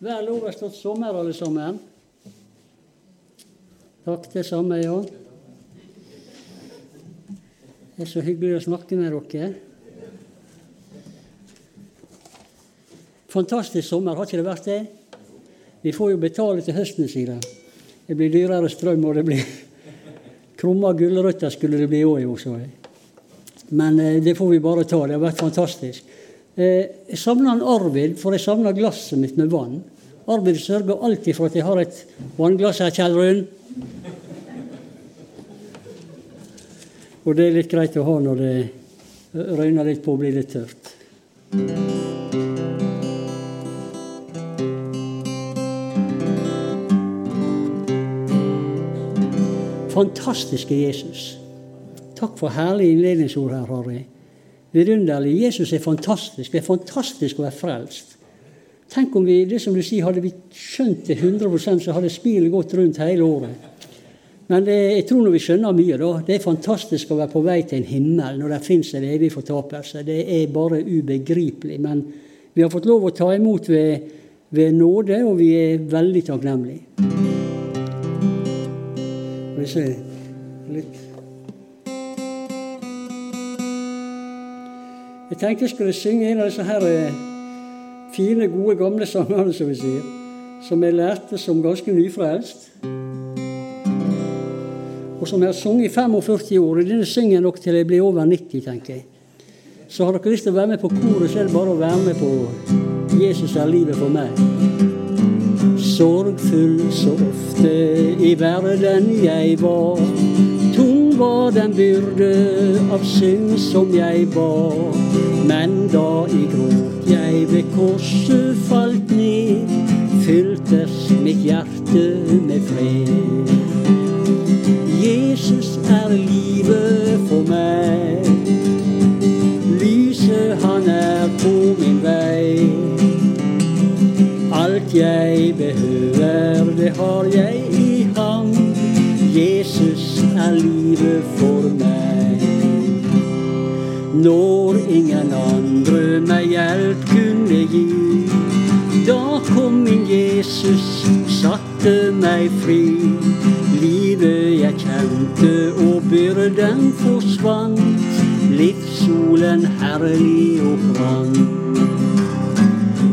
Vel overstått sommer, alle sammen. Takk, det samme, ja. Det er så hyggelig å snakke med dere. Fantastisk sommer, har ikke det vært det? Vi får jo betale til høsten, sier de. Det blir dyrere strøm, og det blir krumma gulrøtter skulle det bli òg, sa jeg. Men eh, det får vi bare ta. Det har vært fantastisk. Eh, jeg savner Arvid, for jeg savner glasset mitt med vann. Arvid sørger alltid for at jeg har et vannglass her, Kjell Rund. Og det er litt greit å ha når det røyner litt på og blir litt tørt. Fantastiske Jesus. Takk for herlige innledningsord her, Harry. Vidunderlig. Jesus er fantastisk. Det er fantastisk å være frelst. Tenk om vi det som du sier, hadde vi skjønt det 100% så hadde smilet gått rundt hele året. Men det, jeg tror når vi skjønner mye, da Det er fantastisk å være på vei til en himmel når det fins en evig fortapelse. Det er bare ubegripelig. Men vi har fått lov å ta imot ved, ved nåde, og vi er veldig takknemlige. Skal vi se litt Jeg tenkte jeg skulle synge en av disse her eh, fine, gode, gamle sangene, som vi sier, som jeg lærte som ganske nyfrelst. Og som jeg har sunget i 45 år. Og denne synger jeg nok til jeg blir over 90, tenker jeg. Så har dere lyst til å være med på koret, så er det bare å være med på 'Jesus er livet for meg'. Sorgfull så ofte i verden jeg var. Var den byrde av synd som jeg bar. Men da i gråt jeg ved korset falt ned, fyltes mitt hjerte med fred. Jesus er livet for meg. Lyset han er på min vei. Alt jeg behøver, det har jeg i ham. Er livet for meg. Når ingen andre meg hjelp kunne gi, da kom min Jesus, satte meg fri. Livet jeg kjente og byrden forsvant, livssolen herlig og brant.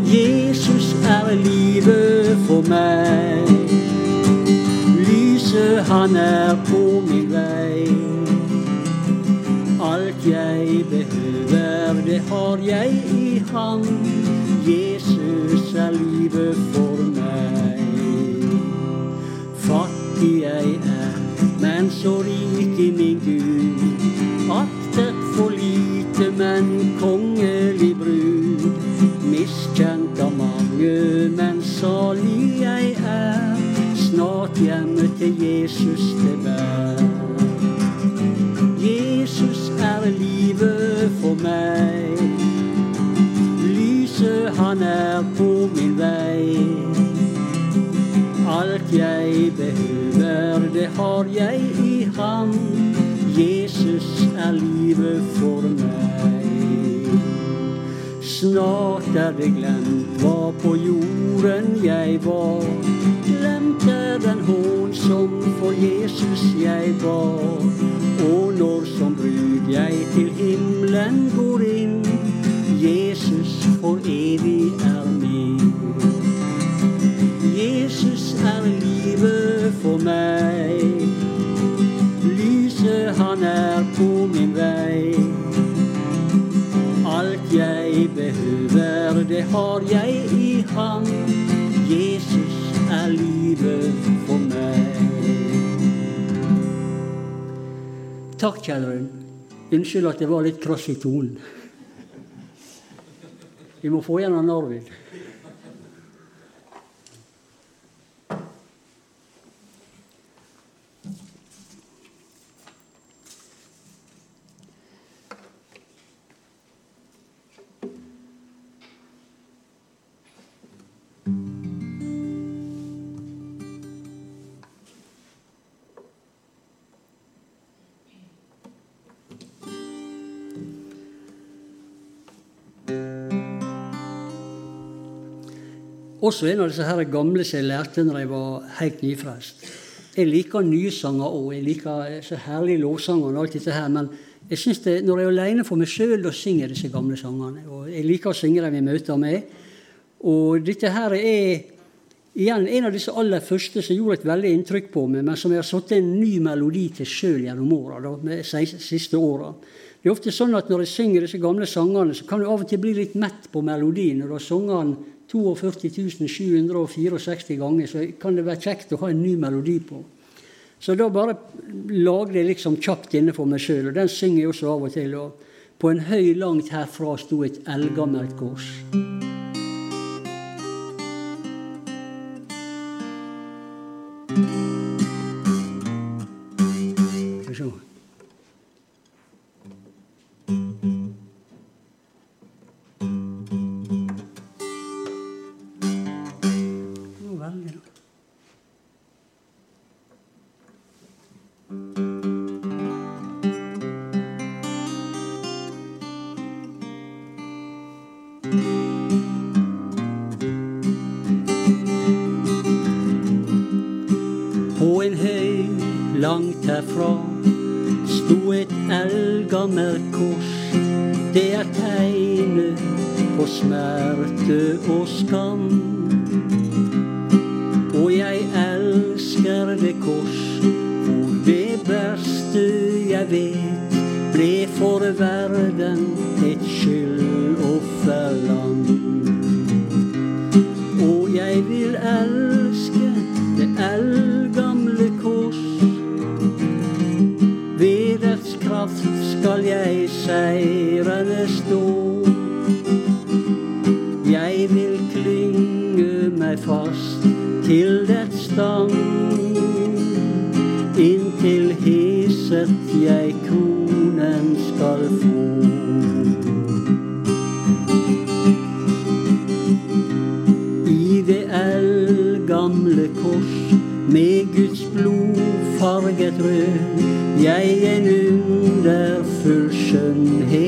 Jesus er livet for meg. Lyset han er på min vei. Alt jeg behøver, det har jeg i Han. Jesus er livet for meg. Fattig jeg er, men så rik i min Gud. Aktet for lite, men kongelig brud. Miskjent av mange, han er på min vei. Alt jeg behøver, det har jeg i ham. Jesus er livet for meg. Snart er det glemt hva på jorden jeg var. Glemt er den hån som for Jesus jeg var. Og når som brud jeg til himmelen går inn, For evig er min. Jesus er livet for meg. Lyset han er på min vei. Alt jeg behøver, det har jeg i ham. Jesus er livet for meg. Takk, Kjelleren. Unnskyld at det var litt krass i tonen. Vi må få igjen han også en av disse her gamle som jeg lærte når jeg var helt nyfrelst. Jeg liker nye sanger òg. Jeg liker så herlige lovsanger og alt dette her. Men jeg synes det, når jeg er alene for meg sjøl, da synger jeg disse gamle sangene. Og jeg liker å synge dem i møter med. Og dette her er igjen en av disse aller første som gjorde et veldig inntrykk på meg, men som jeg har satt en ny melodi til sjøl gjennom åra, de siste åra. Det er ofte sånn at når jeg synger disse gamle sangene, så kan du av og til bli litt mett på melodien. Når du har den 42 764 ganger, så kan det være kjekt å ha en ny melodi på. Så da bare lagde jeg liksom kjapt inne for meg sjøl, og den synger jeg også av og til. Og på en høy langt herfra sto et eldgammelt kors. På en høy langt herfra sto et eldgammelt kors. Det er tegnet på smerte og skam. Og jeg elsker det kors, hvor det beste jeg vet, ble for verden et skyldofferland. Og jeg vil elske skal jeg seirende stå. Jeg vil klynge meg fast til dets stang, inntil heset jeg kronen skal få. I det eldgamle kors med Guds blod farget rød jeg en underfull skjønnhet.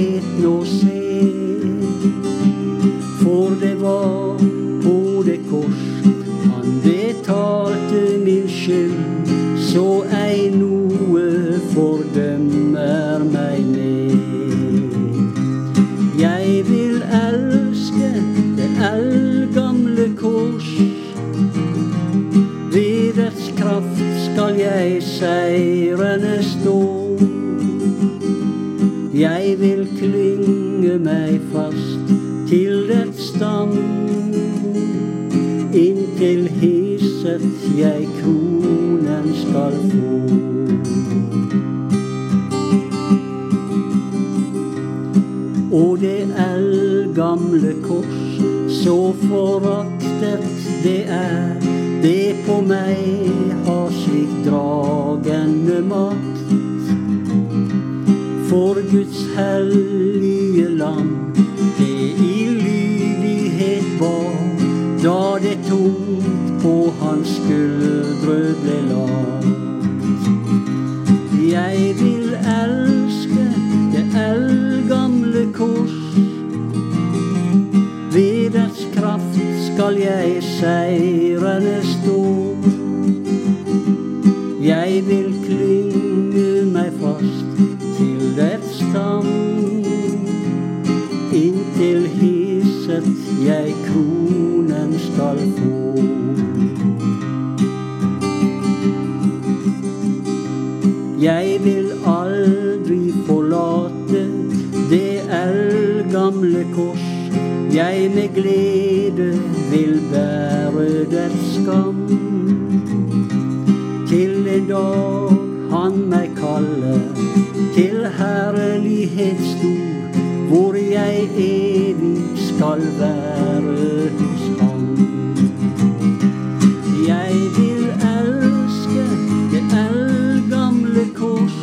Jeg vil klynge meg fast til et stam. Inntil hisset jeg kronen skal få. Og det eldgamle kors, så foraktet det er, det på meg har slik dragende makt. Guds hellige land. Det i lydighet var da det tungt på hans skuldre ble. Jeg med glede vil bære dets skam. Til en dag han meg kaller, til herlighet stor, hvor jeg evig skal være hos ham. Jeg vil elske det eldgamle kors.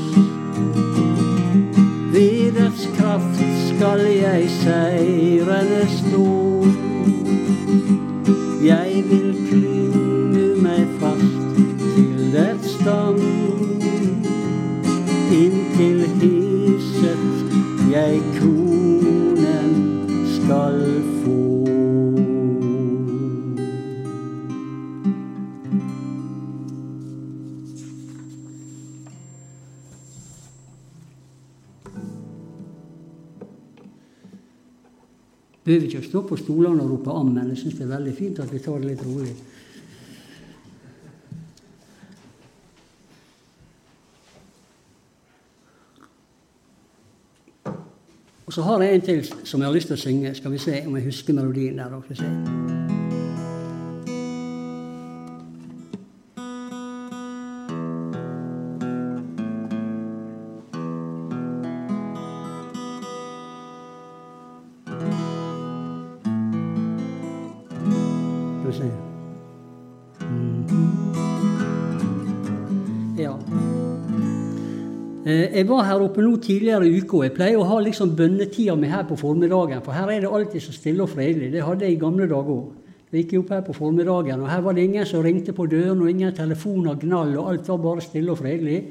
Ved dets kraft skal jeg seire. Behøver ikke å stå på stolene og rope 'ammen'. Jeg syns det er veldig fint at vi tar det litt rolig. Og så har jeg en til som jeg har lyst til å synge. Skal vi se om jeg husker melodien der. Skal vi se. Jeg var her oppe nå tidligere i uka. Jeg pleier å ha liksom bønnetida mi her på formiddagen, for her er det alltid så stille og fredelig. Det hadde jeg i gamle dager òg. Jeg gikk opp her på formiddagen, og her var det ingen som ringte på døren, og ingen telefoner gnall, og alt var bare stille og fredelig.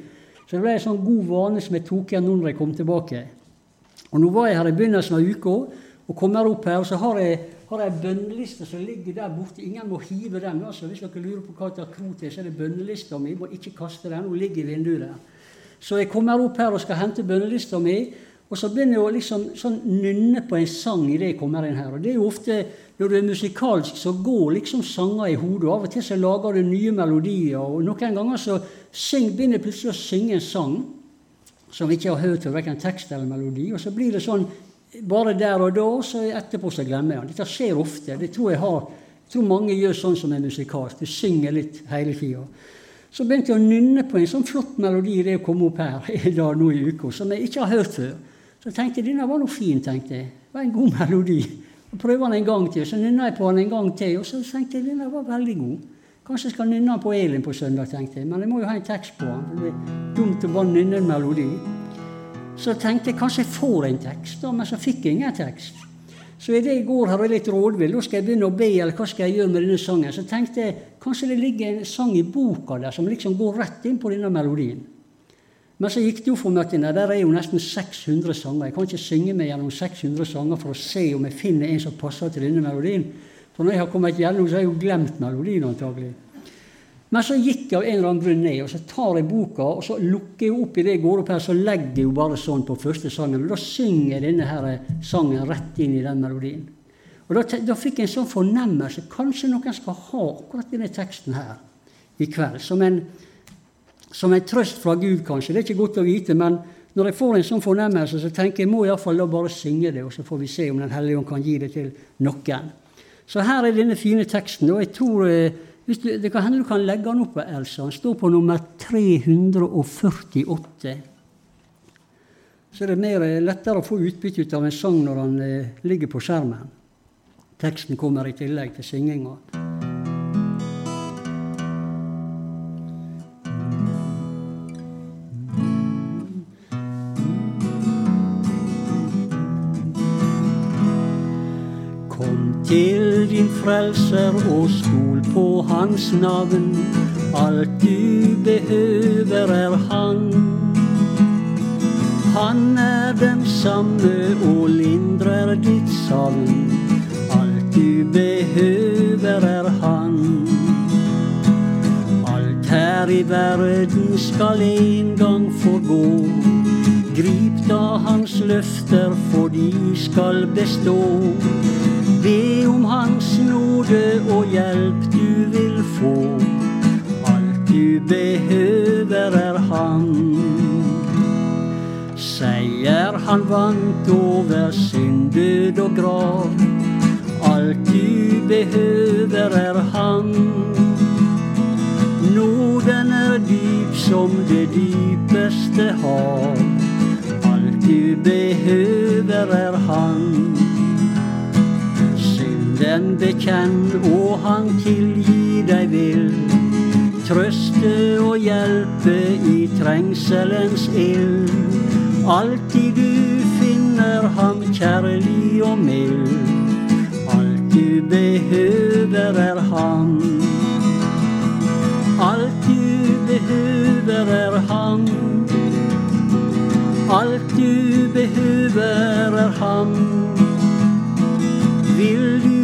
Så det ble en sånn god vane som jeg tok igjen nå når jeg kom tilbake. Og nå var jeg her i begynnelsen av uka, og kommer opp her, og så har jeg, har jeg bønneliste som ligger der borte. Ingen må hive den. altså. Hvis dere lurer på hva det er krot til, så er det bønnelista mi. Må ikke kaste den. Hun ligger i vinduet der. Så jeg kommer opp her og skal hente bønnelista mi. Og så begynner jeg å liksom, sånn nynne på en sang idet jeg kommer inn her. Og det er jo ofte når du er musikalsk, så går liksom sanger i hodet. Av og til så lager du nye melodier. Og noen ganger så syng, begynner jeg plutselig å synge en sang som ikke har hørt verken tekst eller melodi. Og så blir det sånn bare der og da, så etterpå så glemmer jeg den. Dette skjer ofte. Det tror jeg har, jeg tror mange gjør sånn som er musikalsk. Du synger litt hele tida. Så begynte jeg å nynne på en sånn flott melodi det å komme opp her i dag nå i uka, som jeg ikke har hørt før. Så jeg tenkte denne var noe fin, tenkte jeg. Det var en god melodi. Og prøver den en gang til. Så nynna jeg på den en gang til, og så tenkte jeg denne var veldig god. Kanskje jeg skal nynne den på Elin på søndag, tenkte jeg. Men jeg må jo ha en tekst på den. Det er dumt å bare nynne en melodi. Så tenkte jeg kanskje jeg får en tekst, da, men så fikk jeg ingen tekst. Så idet jeg går her og er litt rådvill, da skal jeg begynne å be, eller hva skal jeg gjøre med denne sangen? Så tenkte jeg kanskje det ligger en sang i boka der som liksom går rett inn på denne melodien. Men så gikk det jo for meg at der er jo nesten 600 sanger. Jeg kan ikke synge meg gjennom 600 sanger for å se om jeg finner en som passer til denne melodien. For når jeg har kommet gjennom, så har jeg jo glemt melodien antagelig. Men så gikk jeg av en eller annen grunn ned, og så tar jeg boka og så lukker jeg opp i det jeg går opp her, så legger jeg jo bare sånn på første sangen. Og da synger jeg denne her sangen rett inn i den melodien. Og Da, da fikk jeg en sånn fornemmelse. Kanskje noen skal ha akkurat denne teksten her i kveld. Som en, som en trøst fra Gud, kanskje. Det er ikke godt å vite, men når jeg får en sånn fornemmelse, så tenker jeg må iallfall da bare synge det, og så får vi se om Den hellige ånd kan gi det til noen. Så her er denne fine teksten. og jeg tror hvis du, det kan hende du kan legge den opp, Elsa. Den står på nummer 348. Så er det eh, lettere å få utbytte ut av en sang når den eh, ligger på skjermen. Teksten kommer i tillegg til synginga. til din frelser og stol på hans navn. Alt du behøver er han. Han er den samme og lindrer ditt savn. Du behøver er han. Alt her i verden skal en gang forgå. Grip da hans løfter, for de skal bestå. Be om Hans nåde og hjelp du vil få. Alt du behøver er Han. Seier han vant over synd, død og grav. Behøver er Han. Norden er dyp som det dypeste hav. Alt du behøver er Han Synden bekjenn, og han tilgi deg vil. Trøste og hjelpe i trengselens ild. Alltid du finner ham kjærlig og mild. Alt du behøver er ham. Alt du behøver er han. Alt du behøver er han. Vil du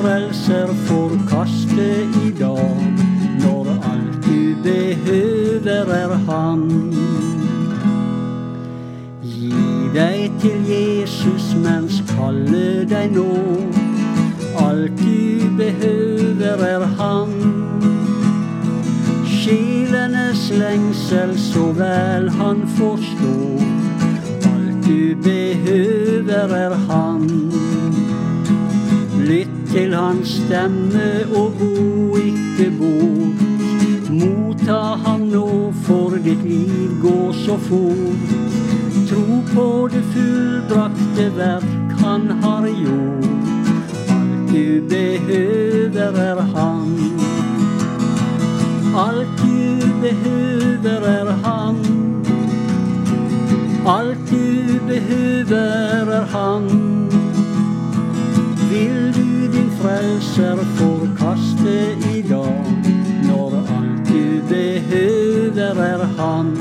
frelser forkaste i dag, når alt du behøver er Han. Gi deg til Jesus mens kaller deg nå. Alt du behøver er Han. Sjelenes lengsel så vel han forstår. Alt du behøver er Han. Lytt til hans stemme og gå ikke bort. Motta ham nå, for ditt liv går så fort. Tro på det fullbrakte verk han har gjort. Du behøver er han. Alt du behøver er han. Alt du behøver er han. Vil du din frelser forkaste dag, når alt du behøver er han?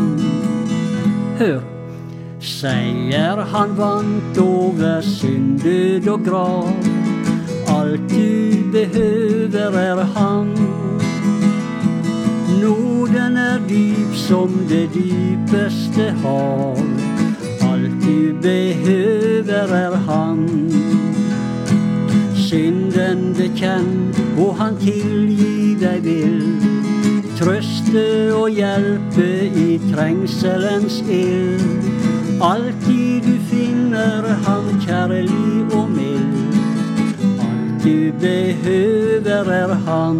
Hør! Seier han vant over synd, og grav. Behøver er han. Noden er dyp som det dypeste hav. Alt du behøver er han. Synden bekjenn, og han tilgi deg vil. Trøste og hjelpe i trengselens ild. Alltid du finner han kjærlig og mild. Du behøver er han.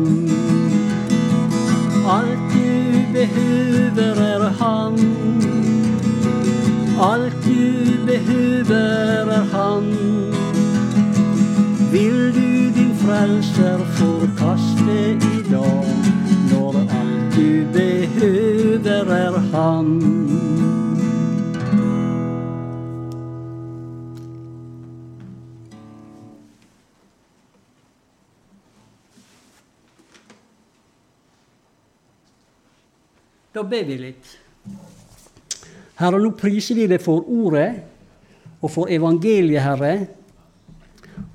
Alt du behøver er han. Alt du behøver er han. Vil du din frelser forkaste i dag, når alt du behøver er han? Da ber vi litt. Herre, nå priser vi deg for ordet og for evangeliet, Herre.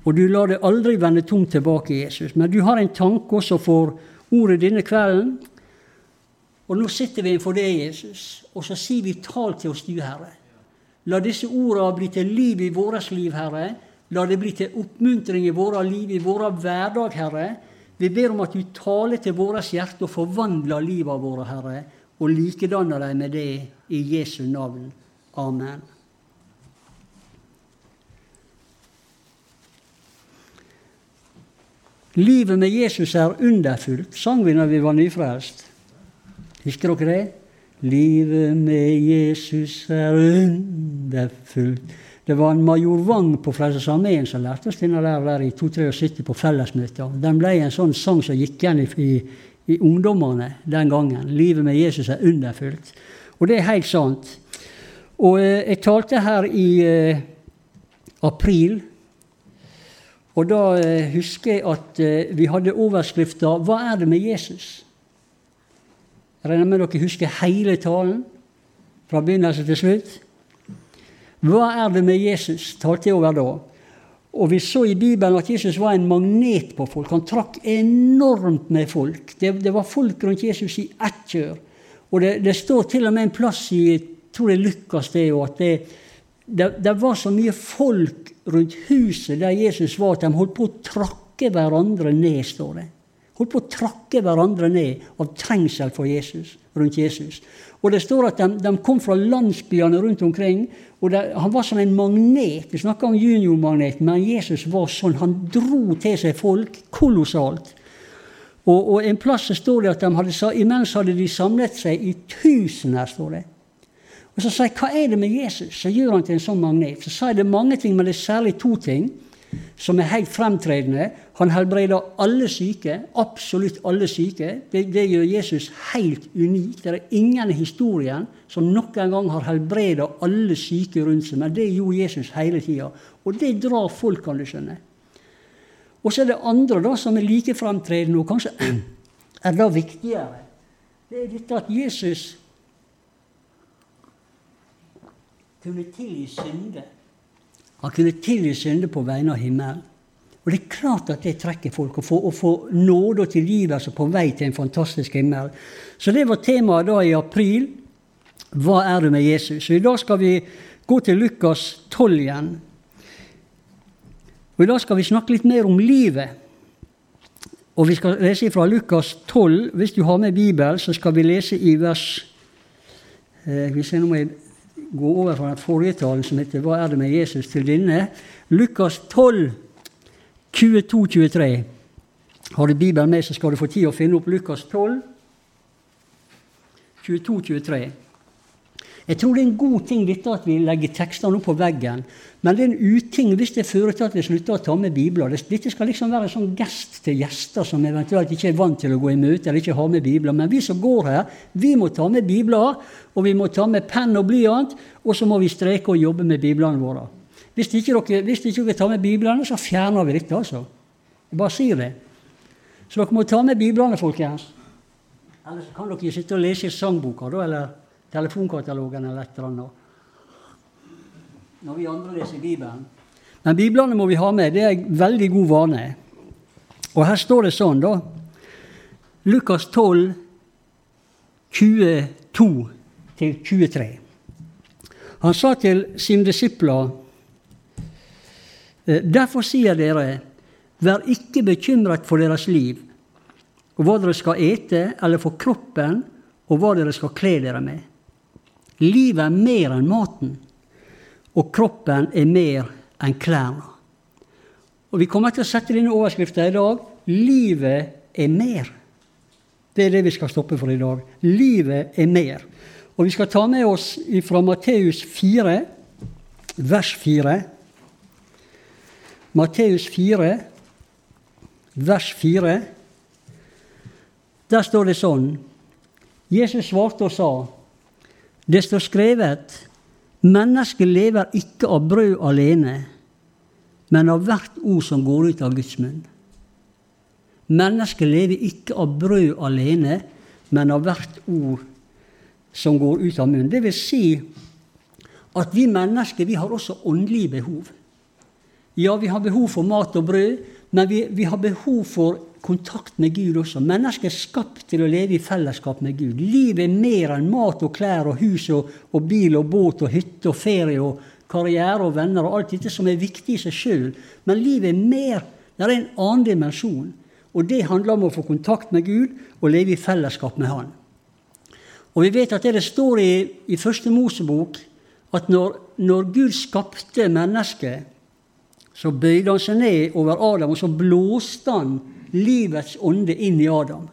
Og du lar det aldri vende tomt tilbake, Jesus. Men du har en tanke også for ordet denne kvelden. Og nå sitter vi innenfor deg, Jesus, og så sier vi tal til oss, du, Herre. La disse ordene bli til liv i vårt liv, Herre. La det bli til oppmuntring i vårt liv, i vår hverdag, Herre. Vi ber om at du taler til vårt hjerte og forvandler livet vårt, Herre, og likedanner deg med det i Jesu navn. Amen. Livet med Jesus er underfullt, sang vi når vi var nyfrelst. Husker dere det? Livet med Jesus er underfullt. Det var en major Wang på Frelsesarmeen som lærte oss denne der, der i 273 på fellesmøtet. Den ble en sånn sang som gikk igjen i, i, i ungdommene den gangen. Livet med Jesus er underfullt. Og det er helt sant. Og eh, jeg talte her i eh, april og da eh, husker jeg at vi hadde overskrifta 'Hva er det med Jesus?' Jeg regner med dere husker hele talen fra begynnelse til slutt. Hva er det med Jesus? talte jeg over da. Og vi så i Bibelen at Jesus var en magnet på folk. Han trakk enormt med folk. Det, det var folk rundt Jesus i ett kjør. Og det, det, står til og med en plass i jeg tror er Lukas det, at det, det, det var så mye folk rundt huset der Jesus var, at de holdt på å trakke hverandre ned, står det. Holdt på å trakke hverandre ned av trengsel for Jesus, rundt Jesus. Og det står at de, de kom fra landsbyene rundt omkring. og det, Han var som en magnet. Vi snakker om juniormagnet, men Jesus var sånn. Han dro til seg folk kolossalt. Og, og en plass så står det at de hadde, imens hadde de samlet seg i tusener, står det. Og Så sa jeg hva er det med Jesus som gjør han til en sånn magnet? Så sa jeg det mange ting, men det er særlig to ting som er helt fremtredende. Han helbreder alle syke, absolutt alle syke. Det, det, gjør Jesus helt unik. Det er ingen i historien som noen gang har helbreda alle syke rundt seg, men det gjorde Jesus hele tida. Og det drar folk, kan du skjønne. Og så er det andre da, som er like fremtredende, og kanskje er da viktigere. Det er dette at Jesus kunne tilgi synder. Han kunne tilgi synder på vegne av himmelen. Og det er klart at det trekker folk, å få, å få nåde og tilgivelse på vei til en fantastisk himmel. Så det var temaet da i april. Hva er det med Jesus? Så I dag skal vi gå til Lukas 12 igjen. Og I dag skal vi snakke litt mer om livet. Og Vi skal lese fra Lukas 12. Hvis du har med Bibelen, så skal vi lese i vers eh, vi ser må jeg gå over fra den forrige talen som heter 'Hva er det med Jesus?' til denne. Lukas 12, 22-23. Har du Bibelen med, så skal du få tid å finne opp Lukas 12, 22-23. Jeg tror det er en god ting dette at vi legger tekstene opp på veggen. Men det er en uting hvis det fører til at vi slutter å ta med bibler. Dette skal liksom være en sånn gest til gjester som eventuelt ikke er vant til å gå i møte eller ikke har med bibler. Men vi som går her, vi må ta med bibler, og vi må ta med penn og blyant, og så må vi streke og jobbe med biblene våre. Hvis ikke dere, hvis ikke dere tar med biblene, så fjerner vi dette, altså. Jeg bare sier det. Så dere må ta med biblene, folkens. Ellers kan dere sitte og lese i sangboka, da, eller telefonkatalogen eller et eller annet. Når vi andre leser Bibelen. Men Biblene må vi ha med. Det er en veldig god vane. Og her står det sånn, da. Lukas 12, 22-23. Han sa til sine disipler eh, Derfor sier dere, vær ikke bekymret for deres liv, og hva dere skal ete, eller for kroppen, og hva dere skal kle dere med. Livet er mer enn maten, og kroppen er mer enn klærne. Og Vi kommer til å sette denne overskriften i dag. Livet er mer. Det er det vi skal stoppe for i dag. Livet er mer. Og Vi skal ta med oss fra Matteus 4, vers 4. Matteus 4, vers 4. Der står det sånn Jesus svarte og sa det står skrevet mennesket lever ikke av brød alene, men av hvert ord som går ut av Guds munn. Mennesket lever ikke av brød alene, men av hvert ord som går ut av munnen. Det vil si at vi mennesker vi har også åndelige behov. Ja, vi har behov for mat og brød, men vi, vi har behov for kontakt med Gud også. Mennesket er skapt til å leve i fellesskap med Gud. Livet er mer enn mat og klær og hus og, og bil og båt og hytte og ferie og karriere og venner og alt dette som er viktig i seg sjøl. Men livet er mer. Det er en annen dimensjon. Og det handler om å få kontakt med Gud og leve i fellesskap med Han. Og vi vet at det det står i, i første Mosebok, at når, når Gud skapte mennesket, så bøyde han seg ned over Adam, og så blåste han livets ånde inn i Adam.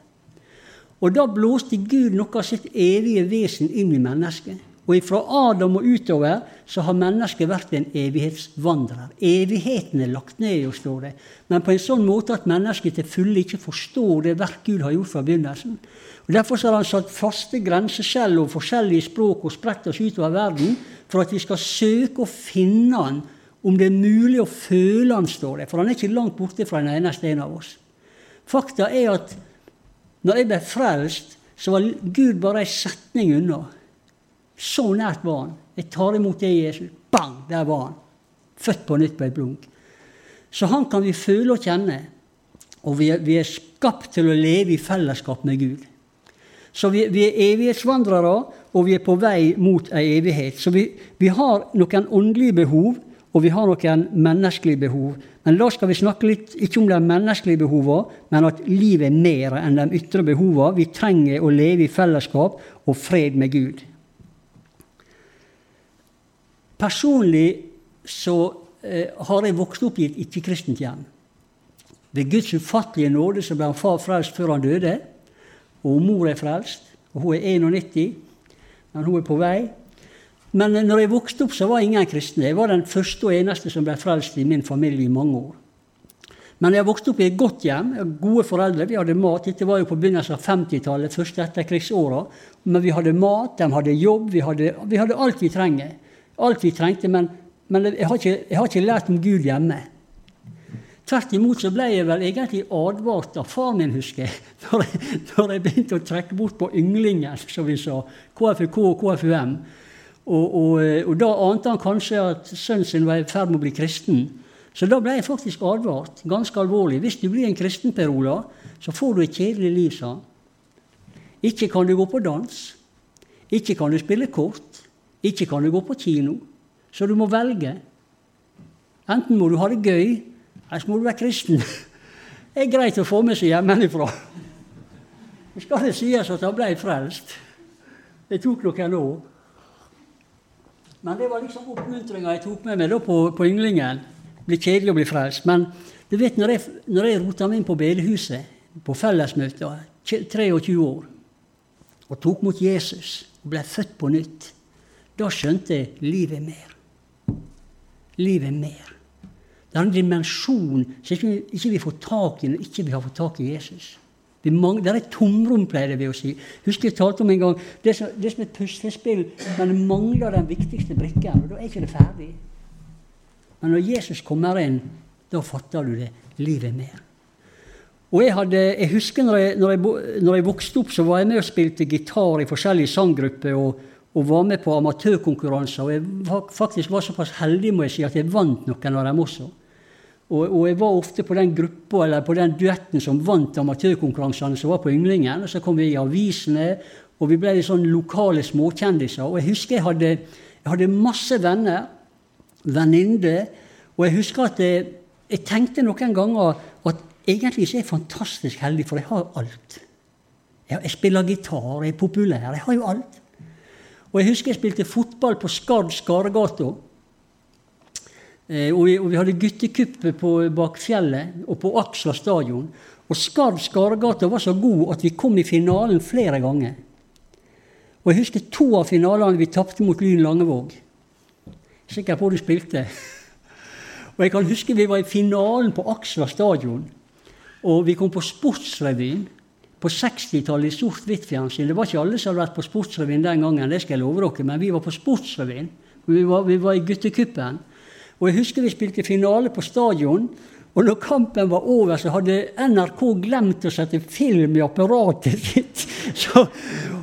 Og da blåste Gud noe av sitt evige vesen inn i mennesket. Og fra Adam og utover så har mennesket vært en evighetsvandrer. Evigheten er lagt ned, jo, står det. Men på en sånn måte at mennesket til fulle ikke forstår det verk Gud har gjort fra begynnelsen. Og Derfor har han satt faste grenseskjell og forskjellige språk og spredt oss utover verden for at vi skal søke å finne han om det er mulig å føle han, står det. For han er ikke langt borte fra en eneste en av oss. Fakta er at når jeg ble frelst, så var Gud bare ei setning unna. Så nært var han. Jeg tar imot det, Jesus. Bang! Der var han. Født på nytt på et blunk. Så han kan vi føle og kjenne. Og vi er, vi er skapt til å leve i fellesskap med Gud. Så vi, vi, er evighetsvandrere, og vi er på vei mot ei evighet. Så vi, vi har noen åndelige behov, og vi har noen menneskelige behov. Men da skal vi snakke litt ikke om de menneskelige behovene, men at livet er mer enn de ytre behovene. Vi trenger å leve i fellesskap og fred med Gud. Personlig så eh, har jeg vokst opp i et ikke-kristent hjem. Ved Guds ufattelige nåde så ble han far frelst før han døde. Og mor er frelst. Og hun er 91, men hun er på vei. Men når jeg vokste opp, så var ingen kristne. Jeg var den første og eneste som ble frelst i min familie i mange år. Men jeg vokste opp i et godt hjem, gode foreldre. Vi hadde mat. Dette var jo på begynnelsen av 50-tallet, første etterkrigsåra. Men vi hadde mat, de hadde jobb, vi hadde, vi hadde alt vi trenger. Alt vi trengte, men, men jeg, har ikke, jeg, har ikke, lært om Gud hjemme. Tvert imot så ble jeg vel egentlig advart av far min, husker jeg, når jeg, når jeg begynte å trekke bort på ynglingen, som vi sa. KFUK og KFUM. Og, og, eh, og, da ante han kanskje at sønnen sin var i ferd med å bli kristen. Så da ble jeg faktisk advart, ganske alvorlig. Hvis du blir en kristen, Per Ola, så får du et kjedelig liv, sa han. Ikke kan du gå på dans. Ikke kan du spille kort. Ikke kan du gå på kino. Så du må velge. Enten må du ha det gøy, eller så må du være kristen. Det er greit å få med seg hjemmefra. Så skal det sies at han ble frelst. Det tok noen år. Men det var liksom oppmuntringa jeg tok med meg da på, på ynglingen. Blir kjedelig å bli frelst. Men du vet, når jeg, når jeg rota meg inn på bedehuset, på fellesmøter, 23 år, og tok mot Jesus og ble født på nytt, da skjønte jeg livet mer. Livet mer. Det er en dimensjon som ikke, ikke vi får tak i når ikke vi har fått tak i Jesus. Det er et tomrom, pleier vi å si. Husker jeg talte om en gang Det er som, det er som et puslespill, men det mangler den viktigste brikken. og Da er ikke det ferdig. Men når Jesus kommer inn, da fatter du det livet er mer. Og jeg, hadde, jeg husker når jeg, når, jeg, når jeg, vokste opp, så var jeg med og spilte gitar i forskjellige sanggrupper og, og var med på amatørkonkurranser. Og jeg var, faktisk var såpass heldig må jeg si, at jeg vant noen av dem også. Og, og, jeg var ofte på den gruppa eller på den duetten som vant amatørkonkurransene som var på Ynglingen. Og så kom vi i avisene, og vi ble litt sånn lokale småkjendiser. Og jeg husker jeg hadde, jeg hadde masse venner, venninner, og jeg husker at jeg, jeg tenkte noen ganger at egentlig så er jeg fantastisk heldig, for jeg har alt. Jeg, jeg spiller gitar, jeg er populær. Jeg har jo alt. Og jeg husker jeg spilte fotball på Skard Skaregata. Eh, og, og, vi hadde guttekuppet bak fjellet og på Aksla stadion. Og Skard Skaregata var så god at vi kom i finalen flere ganger. Og jeg husker to av finalene vi tapte mot Lyn Langevåg. Sikker på du spilte. Og jeg kan huske vi var i finalen på Aksla stadion. Og vi kom på Sportsrevyen på 60-tallet i sort-hvitt-fjernsyn. Det var ikke alle som hadde vært på Sportsrevyen den gangen, det skal jeg love dere, men vi var på Sportsrevyen. Vi var, vi var i guttecupen. Og jeg husker vi spilte finale på stadion. Og når kampen var over, så hadde NRK glemt å sette film i apparatet sitt. Så,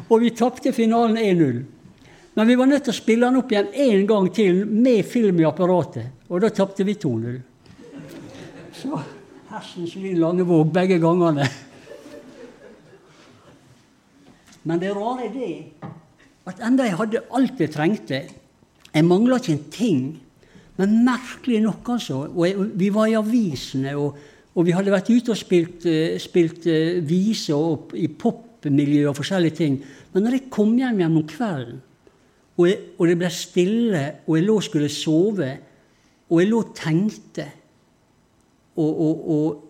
og vi tapte finalen 1-0. Men vi var nødt til å spille den opp igjen én gang til med film i apparatet. Og da tapte vi 2-0. Så hersens lyn Langevåg begge gangene. Men det rare er det at enda jeg hadde alt jeg trengte Jeg mangla ikke en ting. Men merkelig nok, altså. Og vi var i avisene, og, og, vi hadde vært ute og spilt, uh, spilt uh, viser i popmiljø og forskjellige ting. Men når jeg kom hjem igjen om kvelden, og, jeg, og, det ble stille, og jeg lå og skulle sove, og jeg lå og tenkte, og, og,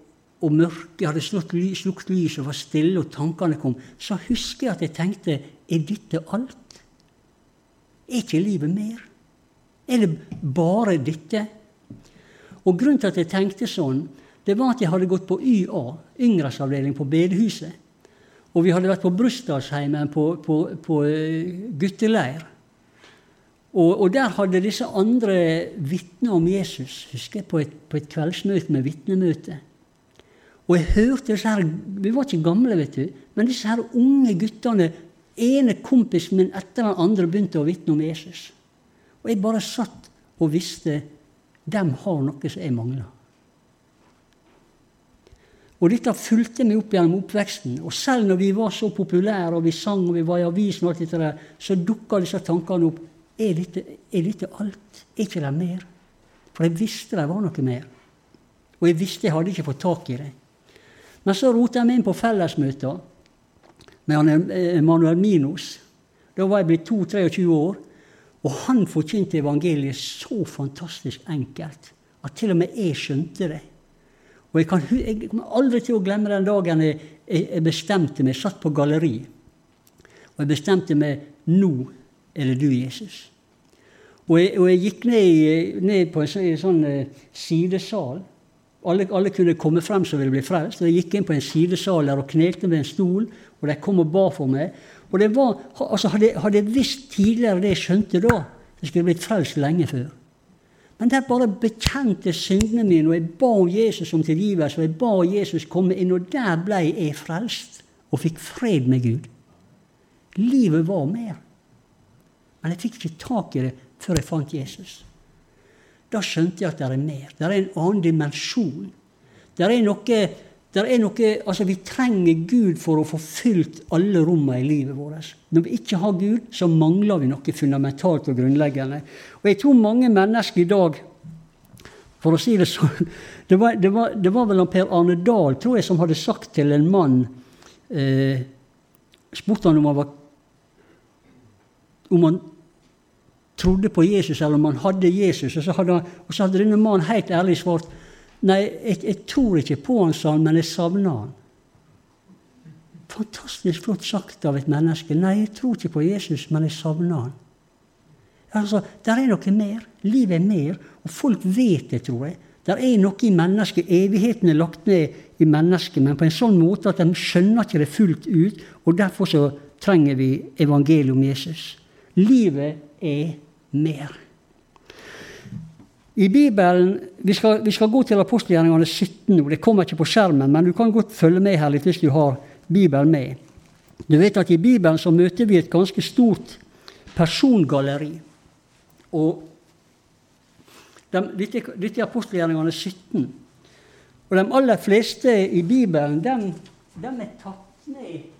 og mørket hadde slått lys, lyset og var stille, og tankene kom, så husker jeg at jeg tenkte Er dette alt? Er ikke livet mer? Er det bare dette? Og Grunnen til at jeg tenkte sånn, det var at jeg hadde gått på YA, yngresavdeling på bedehuset. Og vi hadde vært på Brustadsheimen på, på, på eh, gutteleir. Og, og, der hadde disse andre vitna om Jesus, husker jeg, på et, på et kveldsmøte med vitnemøte. Og jeg hørte disse her, Vi var ikke gamle, vet du, men disse her unge guttene ene kompisen min etter den andre begynte å vitne om Jesus. Og jeg bare satt og visste dem har noe som jeg mangler. Og dette fulgte meg opp gjennom oppveksten. Og selv når vi var så populære, og vi sang og vi var i avisen, og alt dette der, så dukka disse tankene opp. Er dette, er dette alt? Er ikke det mer? For jeg visste det var noe mer. Og jeg visste jeg hadde ikke fått tak i det. Men så rota jeg meg inn på fellesmøter med Manuel Minos. Da var jeg blitt 22-23 år. Og han forkynte evangeliet så fantastisk enkelt at til og med jeg skjønte det. Og jeg, kan, jeg kommer aldri til å glemme den dagen jeg, jeg bestemte meg, satt på galleri, og jeg bestemte meg nå er det du, Jesus? Og jeg, og jeg gikk ned, ned, på en sånn uh, sidesal. Alle, alle, kunne komme frem som ville bli frelst. Og jeg gikk inn på en sidesal der og knelte med en stol, og de kom og ba for meg. Og det var, altså Hadde, hadde jeg visst tidligere det jeg skjønte da, så skulle jeg blitt frelst lenge før. Men der bare bekjente syndene mine, og jeg ba Jesus om tilgivelse, og jeg ba Jesus komme inn, og der ble jeg frelst og fikk fred med Gud. Livet var mer. Men jeg fikk ikke tak i det før jeg fant Jesus. Da skjønte jeg at det er mer. Det er en annen dimensjon. Det er noe, noe altså Vi trenger Gud for å få fylt alle rommene i livet vårt. Når vi ikke har Gud, så mangler vi noe fundamentalt og grunnleggende. Og jeg tror mange mennesker i dag For å si det sånn. Det var, det var, det var vel Per Arne Dahl, tror jeg, som hadde sagt til en mann eh, Spurte han om han var om han trodde på Jesus, eller om han hadde Jesus. Og så hadde, og så hadde denne mannen helt ærlig svart Nei, jeg, jeg tror ikke på han, sa han, men jeg savner han. Fantastisk flott sagt av et menneske. Nei, jeg tror ikke på Jesus, men jeg savner han. Altså, Der er noe mer. Livet er mer. Og folk vet det, tror jeg. Der er noe i mennesket. Evigheten er lagt ned i mennesket, men på en sånn måte at de skjønner ikke det fullt ut. Og derfor så trenger vi evangeliet om Jesus. Livet er mer. I Bibelen, Vi skal, vi skal gå til apostelgjerningene 17 nå. Det kommer ikke på skjermen, men du kan godt følge med her litt hvis du har Bibelen med. Du vet at I Bibelen så møter vi et ganske stort persongalleri. Og de, dette, dette er apostelgjerningene 17. Og de aller fleste i Bibelen de, de er tatt ned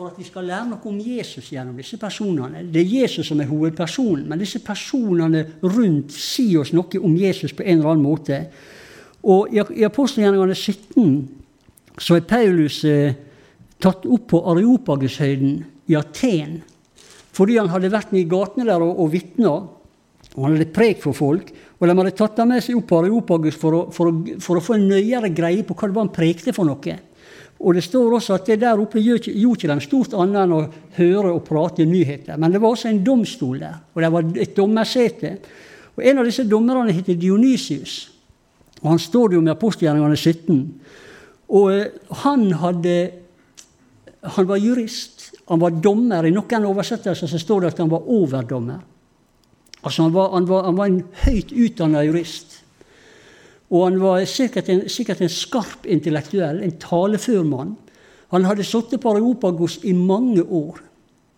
for at vi skal lære noe om Jesus gjennom disse personene. Det er Jesus som er hovedpersonen, men disse personene rundt sier oss noe om Jesus på en eller annen måte. Og I, apostelgjerningene 17 så er Paulus eh, tatt opp på Areopagushøyden i Aten fordi han hadde vært i gatene der og, og vitna. Og han hadde prekt for folk. Og de hadde tatt ham med seg opp på Areopagus for å, for, å, for å, få en nøyere greie på hva det var han prekte for noe. Og det står også at det der oppe gjorde ikke dem stort annet enn å høre og prate nyheter. Men det var også en domstol der, og det var et dommersete. Og En av disse dommerne heter Dionysius. Og Han står det jo med apostelgjerningene 17. Og eh, han hadde Han var jurist. Han var dommer. I noen oversettelser så står det at han var overdommer. Altså han var, han var, han var en høyt utdanna jurist. Og han var sikkert en, sikkert en skarp intellektuell, en talefør mann. Han hadde sittet på Areopagos i mange år,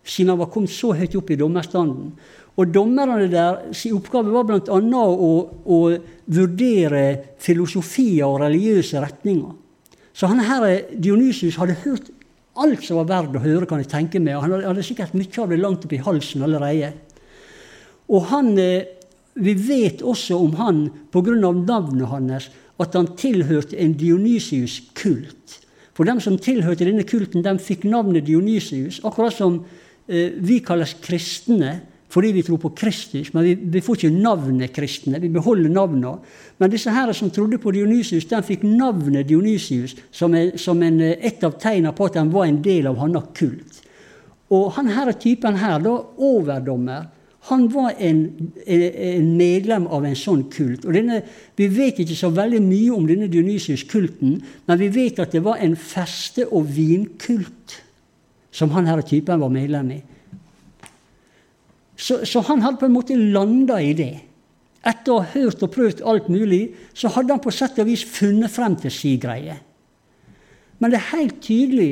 siden han var kommet så høyt opp i dommerstanden. Og dommerne der sin oppgave var bl.a. Å, å vurdere filosofier og religiøse retninger. Så han her, Dionysius hadde hørt alt som var verdt å høre, kan jeg tenke meg. Han hadde sikkert mye av det langt opp i halsen allerede. Og han, eh, vi vet også om han pga. navnet hans at han tilhørte en Dionysius-kult. For dem som tilhørte denne kulten, de fikk navnet Dionysius, akkurat som eh, vi kalles kristne fordi vi tror på Kristus. Men vi, vi får ikke navnet kristne, vi beholder navnene. Men disse her som trodde på Dionysius, de fikk navnet Dionysius som, en, som en, eh, et av tegnene på at de var en del av hans kult. Og han her typen her, da, overdommer, han var en, en, medlem av en sånn kult. Og denne, vi vet ikke så veldig mye om denne Dionysius-kulten, men vi vet at det var en feste- og vinkult som han her typen var medlem i. Så, så, han hadde på en måte landa i det. Etter å ha hørt og prøvd alt mulig, så hadde han på sett og vis funnet frem til si greie. Men det er helt tydelig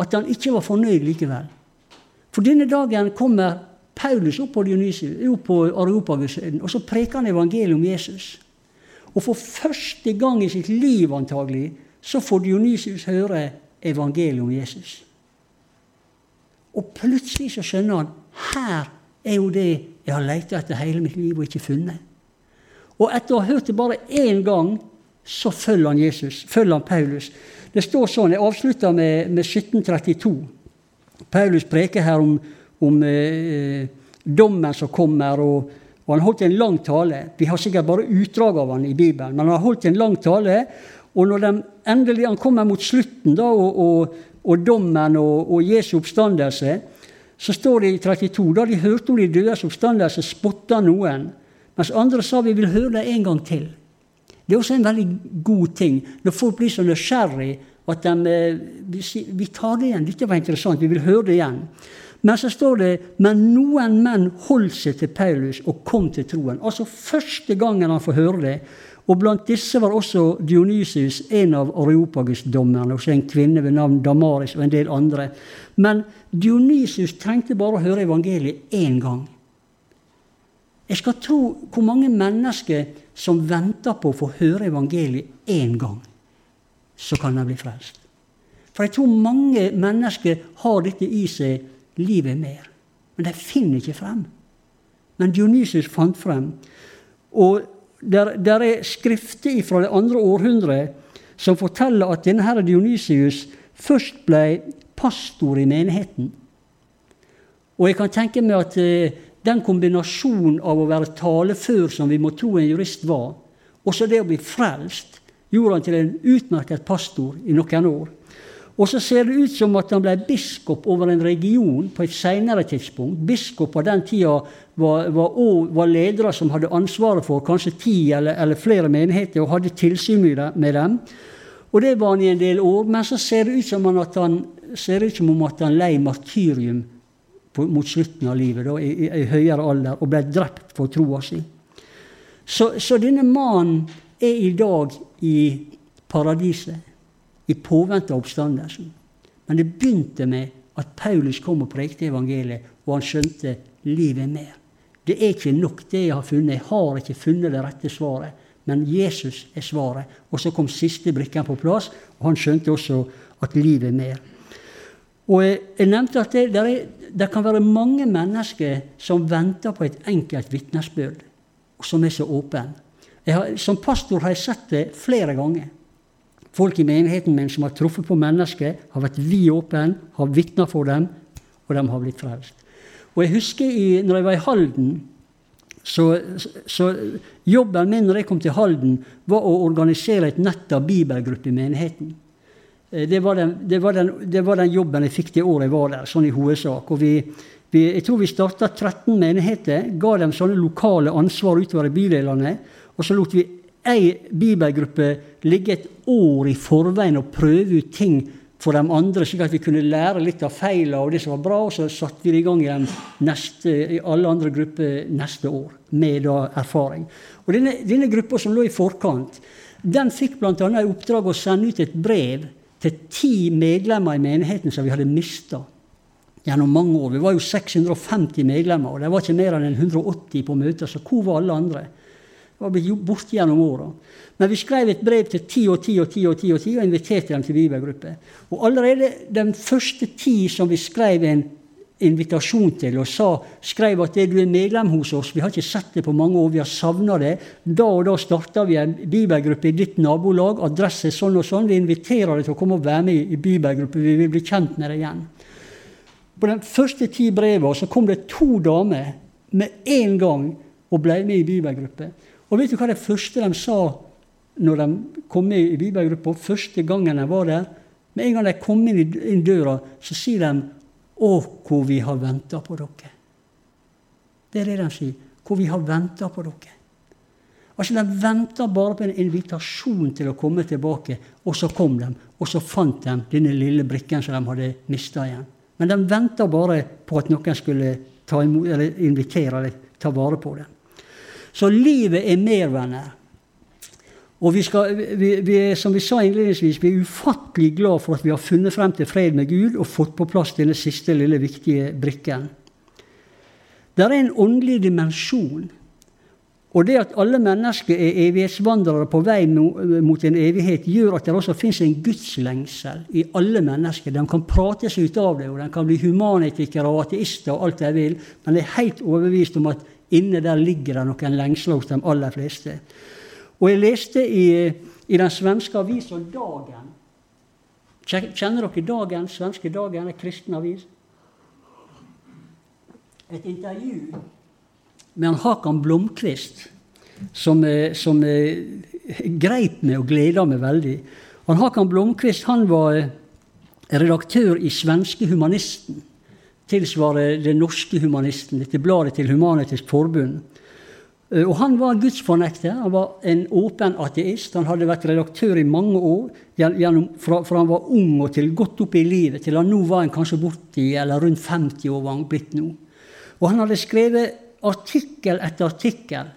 at han ikke var fornøyd likevel. For denne dagen kommer Paulus opp på, opp på Areopagushøyden, og så preker han evangeliet om Jesus. Og for første gang i sitt liv antagelig, så får Dionysius høre evangeliet om Jesus. Og plutselig så skjønner han her er jo det jeg har leita etter hele mitt liv og ikke funnet. Og etter å ha hørt det bare én gang, så følger han Jesus, følger han Paulus. Det står sånn, Jeg avslutter med, med 1732. Paulus preker her om om eh, dommen som kommer. Og, og, Han holdt en lang tale. Vi har sikkert bare utdrag av han i Bibelen, men han har holdt en lang tale. Og når de endelig han kommer mot slutten, da, og, og, og dommen og, Jesu oppstandelse, så står det i 32 da de hørte om de dødes oppstandelse, spotta noen. Mens andre sa vi vil høre det en gang til. Det er også en veldig god ting når folk blir så nysgjerrig at de, eh, vi tar det igjen. Dette var interessant, vi vil høre det igjen. Men så står det men noen menn holdt seg til Paulus og kom til troen. Altså første gangen han får høre det. Og blant disse var også Dionysius, en av Areopagus-dommerne, og en kvinne ved navn Damaris og en del andre. Men Dionysius trengte bare å høre evangeliet én gang. Jeg skal tro hvor mange mennesker som venter på å få høre evangeliet én gang. Så kan de bli frelst. For jeg tror mange mennesker har dette i seg livet mer. Men de finner ikke frem. Men Dionysius fant frem. Og der, der er skrifter fra det andre århundret som forteller at denne herre Dionysius først ble pastor i menigheten. Og jeg kan tenke meg at eh, den kombinasjonen av å være talefør, som vi må tro en jurist var, og så det å bli frelst, gjorde han til en utmerket pastor i noen år. Og så ser det ut som at han ble biskop over en region på et senere tidspunkt. Biskop på den tida var, var, var ledere som hadde ansvaret for kanskje ti eller, eller flere menigheter, og hadde tilsyn med dem. Og det var han i en del år, men så ser det ut som, at han, ut som om at han lei martyrium på, mot slutten av livet, da, i, i, i, høyere alder, og ble drept for troa si. Så, så, denne mannen er i dag i paradiset, i påvente av oppstandelsen. Men det begynte med at Paulus kom og prekte evangeliet, og han skjønte livet er mer. Det er ikke nok, det jeg har funnet. Jeg har ikke funnet det rette svaret. Men Jesus er svaret. Og så kom siste brikken på plass, og han skjønte også at livet er mer. Og jeg, nevnte at det, der er, det kan være mange mennesker som venter på et enkelt vitnesbyrd, som er så åpne. som pastor har jeg sett det flere ganger. Folk i menigheten min som har truffet på mennesker, har vært vid åpen, har vitna for dem, og de har blitt frelst. Og jeg husker i, når jeg var i Halden så, så, jobben min når jeg kom til Halden, var å organisere et nett av bibelgrupper i menigheten. Eh, det var, den, det, var den, det var, den, jobben jeg fikk det året jeg var der, sånn i hovedsak. Og vi, vi, jeg tror vi starta 13 menigheter, ga dem sånne lokale ansvar utover i bydelene. Og så lot vi ei bibelgruppe ligge et år i forveien og prøve ut ting for de andre, slik at vi kunne lære litt av feilene og det som var bra. Og så satte vi i gang i, neste, i alle andre grupper neste år med da erfaring. Og Denne, denne gruppa som lå i forkant, den fikk bl.a. i oppdrag å sende ut et brev til ti medlemmer i menigheten som vi hadde mista gjennom mange år. Vi var jo 650 medlemmer, og det var ikke mer enn 180 på møter. Så hvor var alle andre? Var blitt borte gjennom åra. Men vi skrev et brev til ti og ti og ti og ti og ti og inviterte dem til bibelgruppe. Og allerede den første ti som vi skrev en invitasjon til, og sa, skrev at du er medlem hos oss, vi har ikke sett det på mange år, vi har savna det. Da og da starta vi en bibelgruppe i ditt nabolag, adresse sånn og sånn. Vi inviterer deg til å komme og være med i bibelgruppe, vi vil bli kjent med deg igjen. På de første ti brevene så kom det to damer med en gang og ble med i bibelgruppe. Og vet du hva det første de sa når de kom med i bibelgruppa første gangen de var der. Med en gang de kom inn i døra, så sier de 'Å, hvor vi har venta på dere'. Det er det de sier. Hvor vi har venta på dere. Altså, De venta bare på en invitasjon til å komme tilbake, og så kom de. Og så fant de denne lille brikken som de hadde mista igjen. Men de venta bare på at noen skulle ta imot, eller invitere eller ta vare på dem. Så livet er mer. Og vi, skal, vi, vi, som vi sa innledningsvis, vi er ufattelig glad for at vi har funnet frem til fred med Gud og fått på plass denne siste lille viktige brikken. Det er en åndelig dimensjon. Og det at alle mennesker er evighetsvandrere på vei mot en evighet, gjør at det også fins en gudslengsel i alle mennesker. De kan prate seg ut av det, og de kan bli humanitikere og ateister og alt de vil, men jeg er helt overbevist om at inne der ligger det noen lengsler hos de aller fleste. Og jeg leste i, i den svenske avisa Dagen. Kjenner dere Dagen, svenske Dagen, en kristen avis? Et intervju med Hakan Blomkvist som, eh, som eh, greip meg og gleda meg veldig. Han Hakan Blomkvist han var eh, redaktør i Svenske Humanisten. Tilsvarer det norske Humanisten, dette bladet til Human-Etisk Forbund. Eh, og Han var gudsfornekter, han var en åpen ateist. Han hadde vært redaktør i mange år, gjennom, fra, fra, han var ung og til godt opp i livet, til han nå var han kanskje borti, eller rundt 50 år var han blitt nå. Og han hadde skrevet artikkel etter artikkel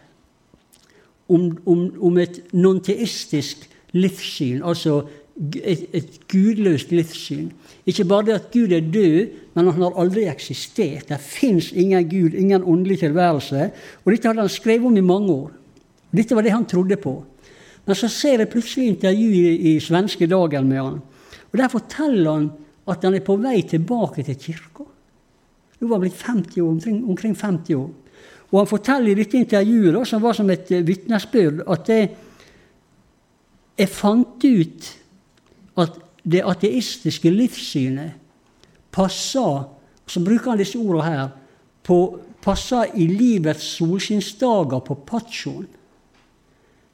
om, om, om et nonteistisk livssyn, altså et, et gudløst livssyn. Ikke bare det at Gud er død, men han har aldri eksistert. Det fins ingen Gud, ingen åndelig tilværelse. Og dette hadde han skrevet om i mange år. Dette var det han trodde på. Men så ser jeg plutselig intervju i, i svenske Dagen med han. Og Der forteller han at han er på vei tilbake til kirka. Nå var han blitt 50 år, omkring, omkring 50 år. Og han forteller i dette intervjuet, som var som et eh, vitnesbyrd, at det, jeg fant ut at det ateistiske livssynet passer Så bruker han disse ordene her. På, passer i livets solskinnsdager på Patsjon.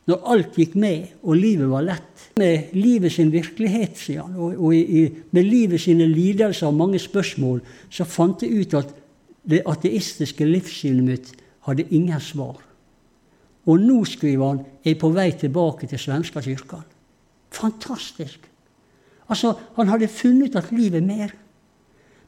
Når alt gikk med, og livet var lett. Med livet sin virkelighet, sier han, og, og i, med livet sine lidelser og mange spørsmål, så fant jeg ut at det ateistiske livssynet mitt hadde ingen svar. Og nå, skriver han, er jeg på vei tilbake til svenska kirka. Fantastisk! Altså, Han hadde funnet ut at livet er mer.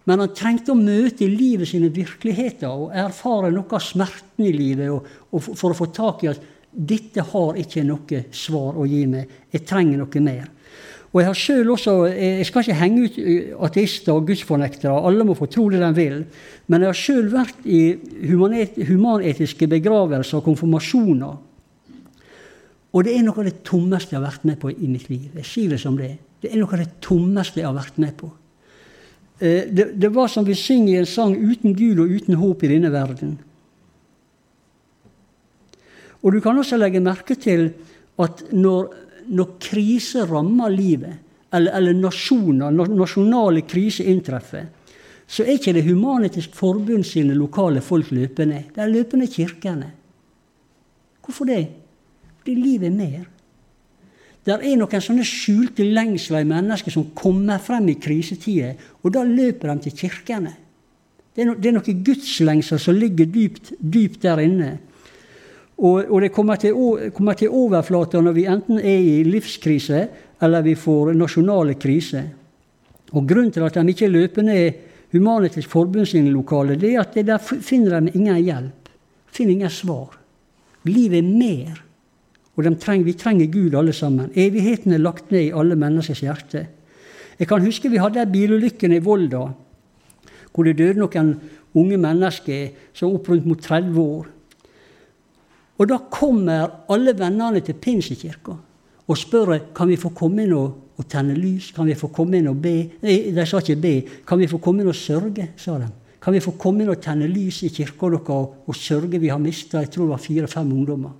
Men han trengte å møte livet sine virkeligheter og erfare noe av smerten i livet og, og for å få tak i at dette har ikke noe svar å gi meg. Jeg trenger noe mer. Og Jeg har selv også, jeg skal ikke henge ut ateister og gudsfornektere, alle må få tro det de vil. Men jeg har sjøl vært i humanetiske begravelser og konfirmasjoner. Og det er noe av det tommeste jeg har vært med på i mitt liv. Jeg sier det som det Det er noe av det tommeste jeg har vært med på. Det, det var som vi synger i en sang 'Uten Gud og uten håp i denne verden'. Og du kan også legge merke til at når, når krise rammer livet, eller, eller nasjoner, nasjonale kriser inntreffer, så er ikke det Humanitisk Forbund sine lokale folk løpende. Det er løpende kirkene. Hvorfor det? Fordi livet er mer. Det er noen sånne skjulte lengsler i mennesker som kommer frem i krisetider, og da løper de til kirkene. Det er, no, det er noen gudslengsler som ligger dypt, dypt der inne. Og, og det kommer til, kommer til overflata når vi enten er i livskrise eller vi får nasjonale kriser. Og Grunnen til at de ikke løper ned Humanitisk Forbund sine lokaler, det er at der finner de ingen hjelp. Finner ingen svar. Livet er mer. Og trenger, vi trenger Gud alle sammen. Evigheten er lagt ned i alle menneskers hjerte. Jeg kan huske vi hadde bilulykken i Volda, hvor det døde noen unge mennesker som opp rundt mot 30 år. Og da kommer alle vennene til Pinsekirka og spør kan vi få komme inn og, og, tenne lys. Kan vi få komme inn og be? Nei, de sa ikke be. Kan vi få komme inn og sørge, sa de. Kan vi få komme inn og tenne lys i kirka deres og, og sørge? Vi har mista jeg tror det var fire-fem ungdommer.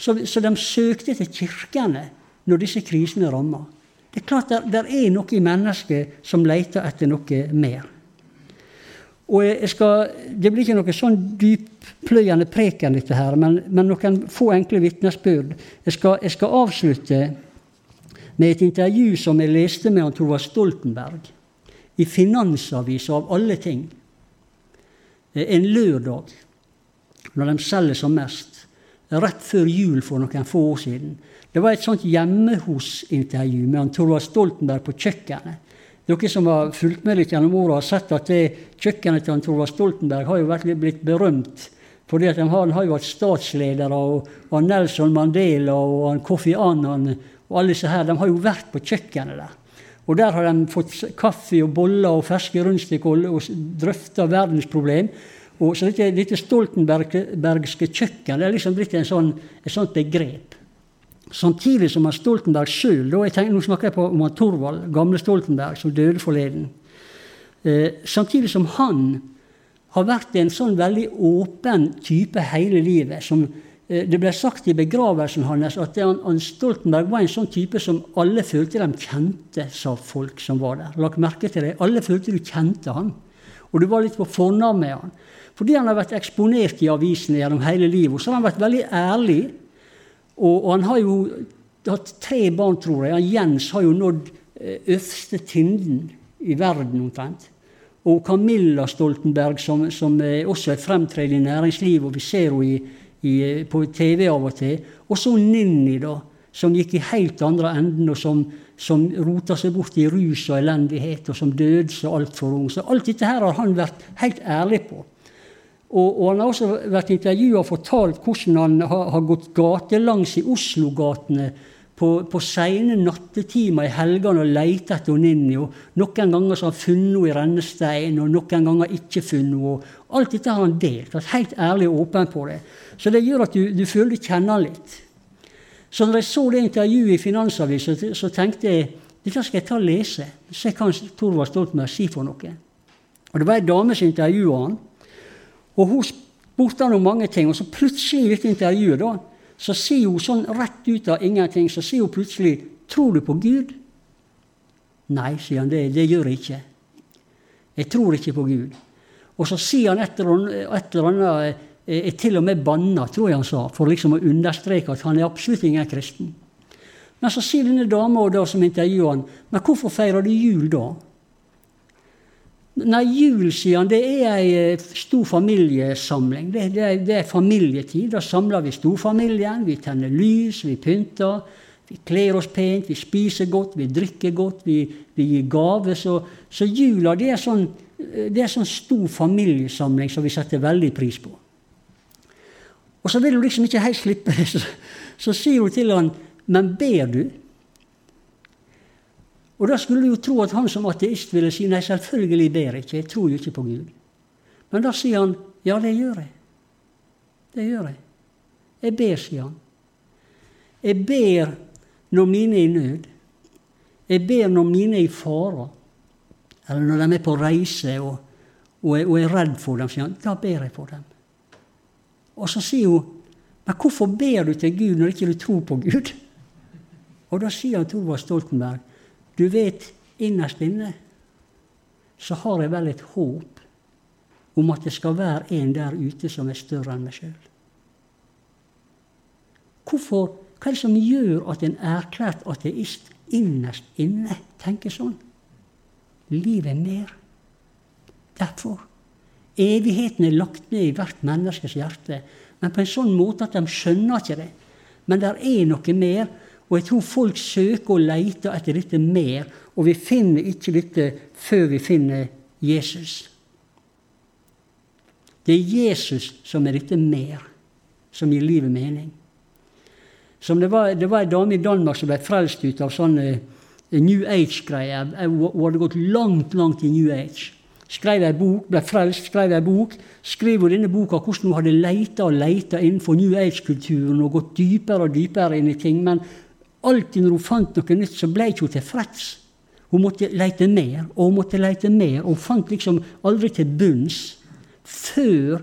Så, så, de søkte til kirkene når disse krisene ramma. Det er klart det, er noe i mennesket som leter etter noe mer. Og jeg skal, Det blir ikke noe sånn dyppløyende preken, dette her, men, men noen få enkle vitnesbyrd. Jeg skal, jeg skal, avslutte med et intervju som jeg leste med han Stoltenberg i Finansavisa, av alle ting, en lørdag, når de selger som mest, rett før jul for noen få år siden. Det var et sånt hjemme hos-intervju med han Torvald Stoltenberg på kjøkkenet. Dere som har fulgt med litt gjennom åra, har sett at kjøkkenet til Torvald Stoltenberg har jo blitt berømt. Fordi at Han har jo vært statsledere, og, og Nelson Mandela og Kofi Annan og alle disse her, de har jo vært på kjøkkenet der. Og Der har de fått kaffe og boller og ferske rundstykker og drøfta verdensproblem. Og så dette, dette stoltenbergske kjøkken det er liksom blitt sånn, et sånt begrep. Samtidig som Stoltenberg sjøl Nå snakker jeg på om Torvald, gamle Stoltenberg, som døde forleden. Eh, samtidig som han har vært en sånn veldig åpen type hele livet. som eh, Det ble sagt i begravelsen hans at han, han Stoltenberg var en sånn type som alle følte de kjente, sa folk som var der. Lagt merke til det. Alle følte du kjente han. Og du var litt på fornavn med han. Fordi han har vært eksponert i avisene gjennom hele livet. Så har han vært veldig ærlig og, og han har jo hatt tre barn, tror jeg. Jens har jo nådd eh, øverste tinden i verden omtrent. Og Camilla Stoltenberg, som, som også er fremtredende i næringslivet, og vi ser henne på TV av og til. Og så Ninni, da, som gikk i helt andre enden, og som, som rota seg bort i rus og elendighet, og som døde så altfor ung. Så alt dette her har han vært helt ærlig på. Og, og, Han har også vært intervjua og fortalt hvordan han har, har gått gatelangs i Oslo-gatene på, på sene nattetimer i helgene og leita etter Ninni. Noen ganger har han funnet henne i rennestein, og noen ganger ikke funnet henne. Alt dette har han delt. Vært helt ærlig og åpen på det. Så det gjør at du, du føler du kjenner han litt. Så når jeg så det intervjuet i Finansavisen, så, tenkte jeg dette skal jeg ta og lese. Se hva Torvald Stoltenberg sier for noe. Og Det var ei dame som intervjua han. Og hun om mange ting. Og så plutselig i dette intervjuet da, så sier hun sånn rett ut av ingenting så sier hun plutselig 'Tror du på Gud?' Nei, sier han, det, det gjør jeg ikke. Jeg tror ikke på Gud. Og så sier han et eller annet er til og med banna, tror jeg han sa, for liksom å understreke at han er absolutt ingen kristen. Men så sier denne dama som intervjuer han, men hvorfor feirer du jul da? Nei, jul, sier han, det er ei eh, stor familiesamling. Det, det, det, er familietid. Da samler vi storfamilien. Vi tenner lys, vi pynter. Vi kler oss pent, vi spiser godt, vi drikker godt, vi, vi gir gaver. Så, så, jula det er, sånn, det er sånn stor familiesamling som vi setter veldig pris på. Og så vil hun liksom ikke helt slippe. Så, så sier hun til han, 'Men ber du?' Og da skulle du jo tro at han som ateist ville si nei, selvfølgelig ber jeg ikke, jeg tror jo ikke på Gud. Men da sier han ja, det gjør jeg. Det gjør jeg. Jeg ber, sier han. Jeg ber når mine er i nød. Jeg ber når mine er i fare. Eller når de er på reise og, og, og er redd for dem, sier han. Da ber jeg for dem. Og så sier hun men hvorfor ber du til Gud når ikke du tror på Gud? Og da sier han Thorvald Stoltenberg du vet, innerst inne så har jeg vel et håp om at det skal være en der ute som er større enn meg sjøl. Hva er det som gjør at en erklært ateist innerst inne tenker sånn? Livet er mer. Derfor. Evigheten er lagt ned i hvert menneskes hjerte, men på en sånn måte at de skjønner ikke det. Men det er noe mer, og jeg tror folk søker og leter etter dette mer, og vi finner ikke dette før vi finner Jesus. Det er Jesus som er dette mer, som gir livet mening. Som det var, det var ei dame i Danmark som ble frelst ut av sånne eh, New Age-greier. Hun hadde gått langt, langt i New Age. Skrev ei bok, ble frelst, skrev ei bok. Skrev hun denne boka hvordan hun hadde leita og leita innenfor New Age-kulturen og gått dypere og dypere inn i ting. Men Alltid når hun fant noe nytt, så ble ikke hun tilfreds. Hun måtte lete mer og hun måtte lete mer. Og hun fant liksom aldri til bunns før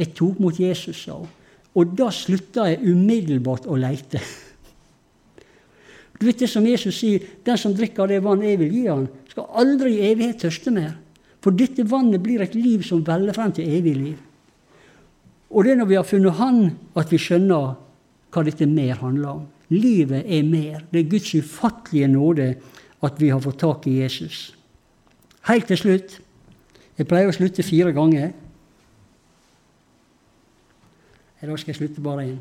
jeg tok mot Jesus, sa hun. Og da slutta jeg umiddelbart å leite. Du vet det som Jesus sier, den som drikker det vann jeg vil gi han, skal aldri i evighet tørste mer. For dette vannet blir et liv som veller frem til evig liv. Og det er når vi har funnet Han, at vi skjønner hva dette mer handler om. Livet er mer. Det er Guds ufattelige nåde at vi har fått tak i Jesus. Helt til slutt Jeg pleier å slutte fire ganger. Da skal jeg slutte bare én.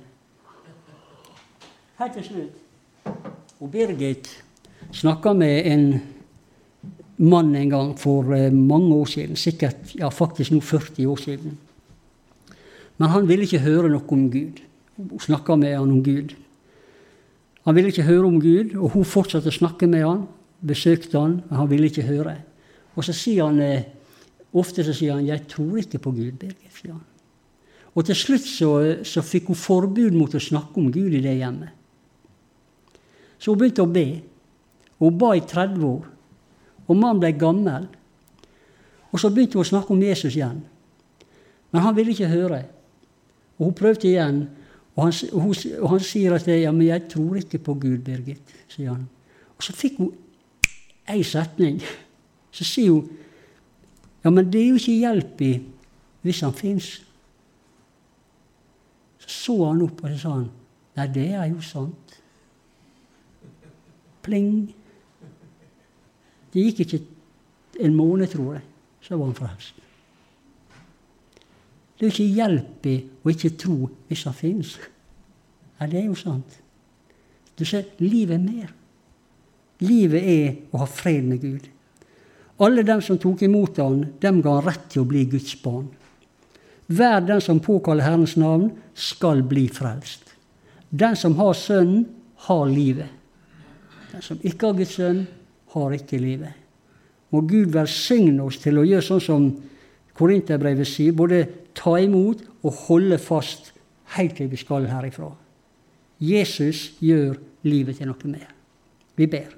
Helt til slutt. Og Birgit snakka med en mann en gang for eh, mange år siden. Sikkert ja, faktisk nå 40 år siden. Men han ville ikke høre noe om Gud. Hun snakka med han om Gud. Han ville ikke høre om Gud, og hun fortsatte å snakke med han, besøkte han, men han ville ikke høre. Og så sier han eh, ofte så sier han 'Jeg tror ikke på Gud', Birgit. sier han. Og til slutt så, så, fikk hun forbud mot å snakke om Gud i det hjemmet. Så hun begynte å be. Hun ba i 30 år. Og mannen ble gammel. Og så begynte hun å snakke om Jesus igjen. Men han ville ikke høre. Og hun prøvde igjen. Og han, hun, han, sier at ja, men 'jeg tror ikke på Gud, Birgit', sier han. Og så fikk hun ei setning. Så sier hun ja, men det er jo ikke hjelp i hvis han fins. Så så han opp, og så sa han nei, det er jo sant. Pling. Det gikk ikke en måned, tror jeg, så var han frelst. Det er jo ikke hjelp i å ikke tro hvis han finnes. Ja, det er jo sant. Du ser, livet er mer. Livet er å ha fred med Gud. Alle dem som tok imot ham, dem ga han rett til å bli Guds barn. Hver den som påkaller Herrens navn, skal bli frelst. Den som har Sønnen, har livet. Den som ikke har Guds sønn, har ikke livet. Må Gud velsigne oss til å gjøre sånn som Korinterbrevet sier både ta imot og holde fast helt til vi skal herifra. Jesus gjør livet til noe mer. Vi ber.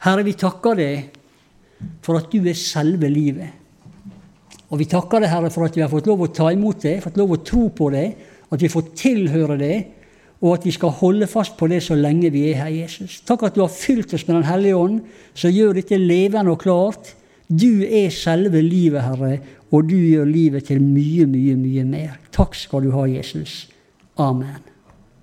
Herre, vi takker deg for at du er selve livet. Og vi takker deg, Herre, for at vi har fått lov å ta imot deg, fått lov å tro på deg, at vi får tilhøre deg, og at vi skal holde fast på det så lenge vi er her, Jesus. Takk at du har fylt oss med Den hellige ånd, som gjør dette levende og klart du er selve livet, Herre, og du gjør livet til mye, mye, mye mer. Takk skal du ha, Jesus. Amen.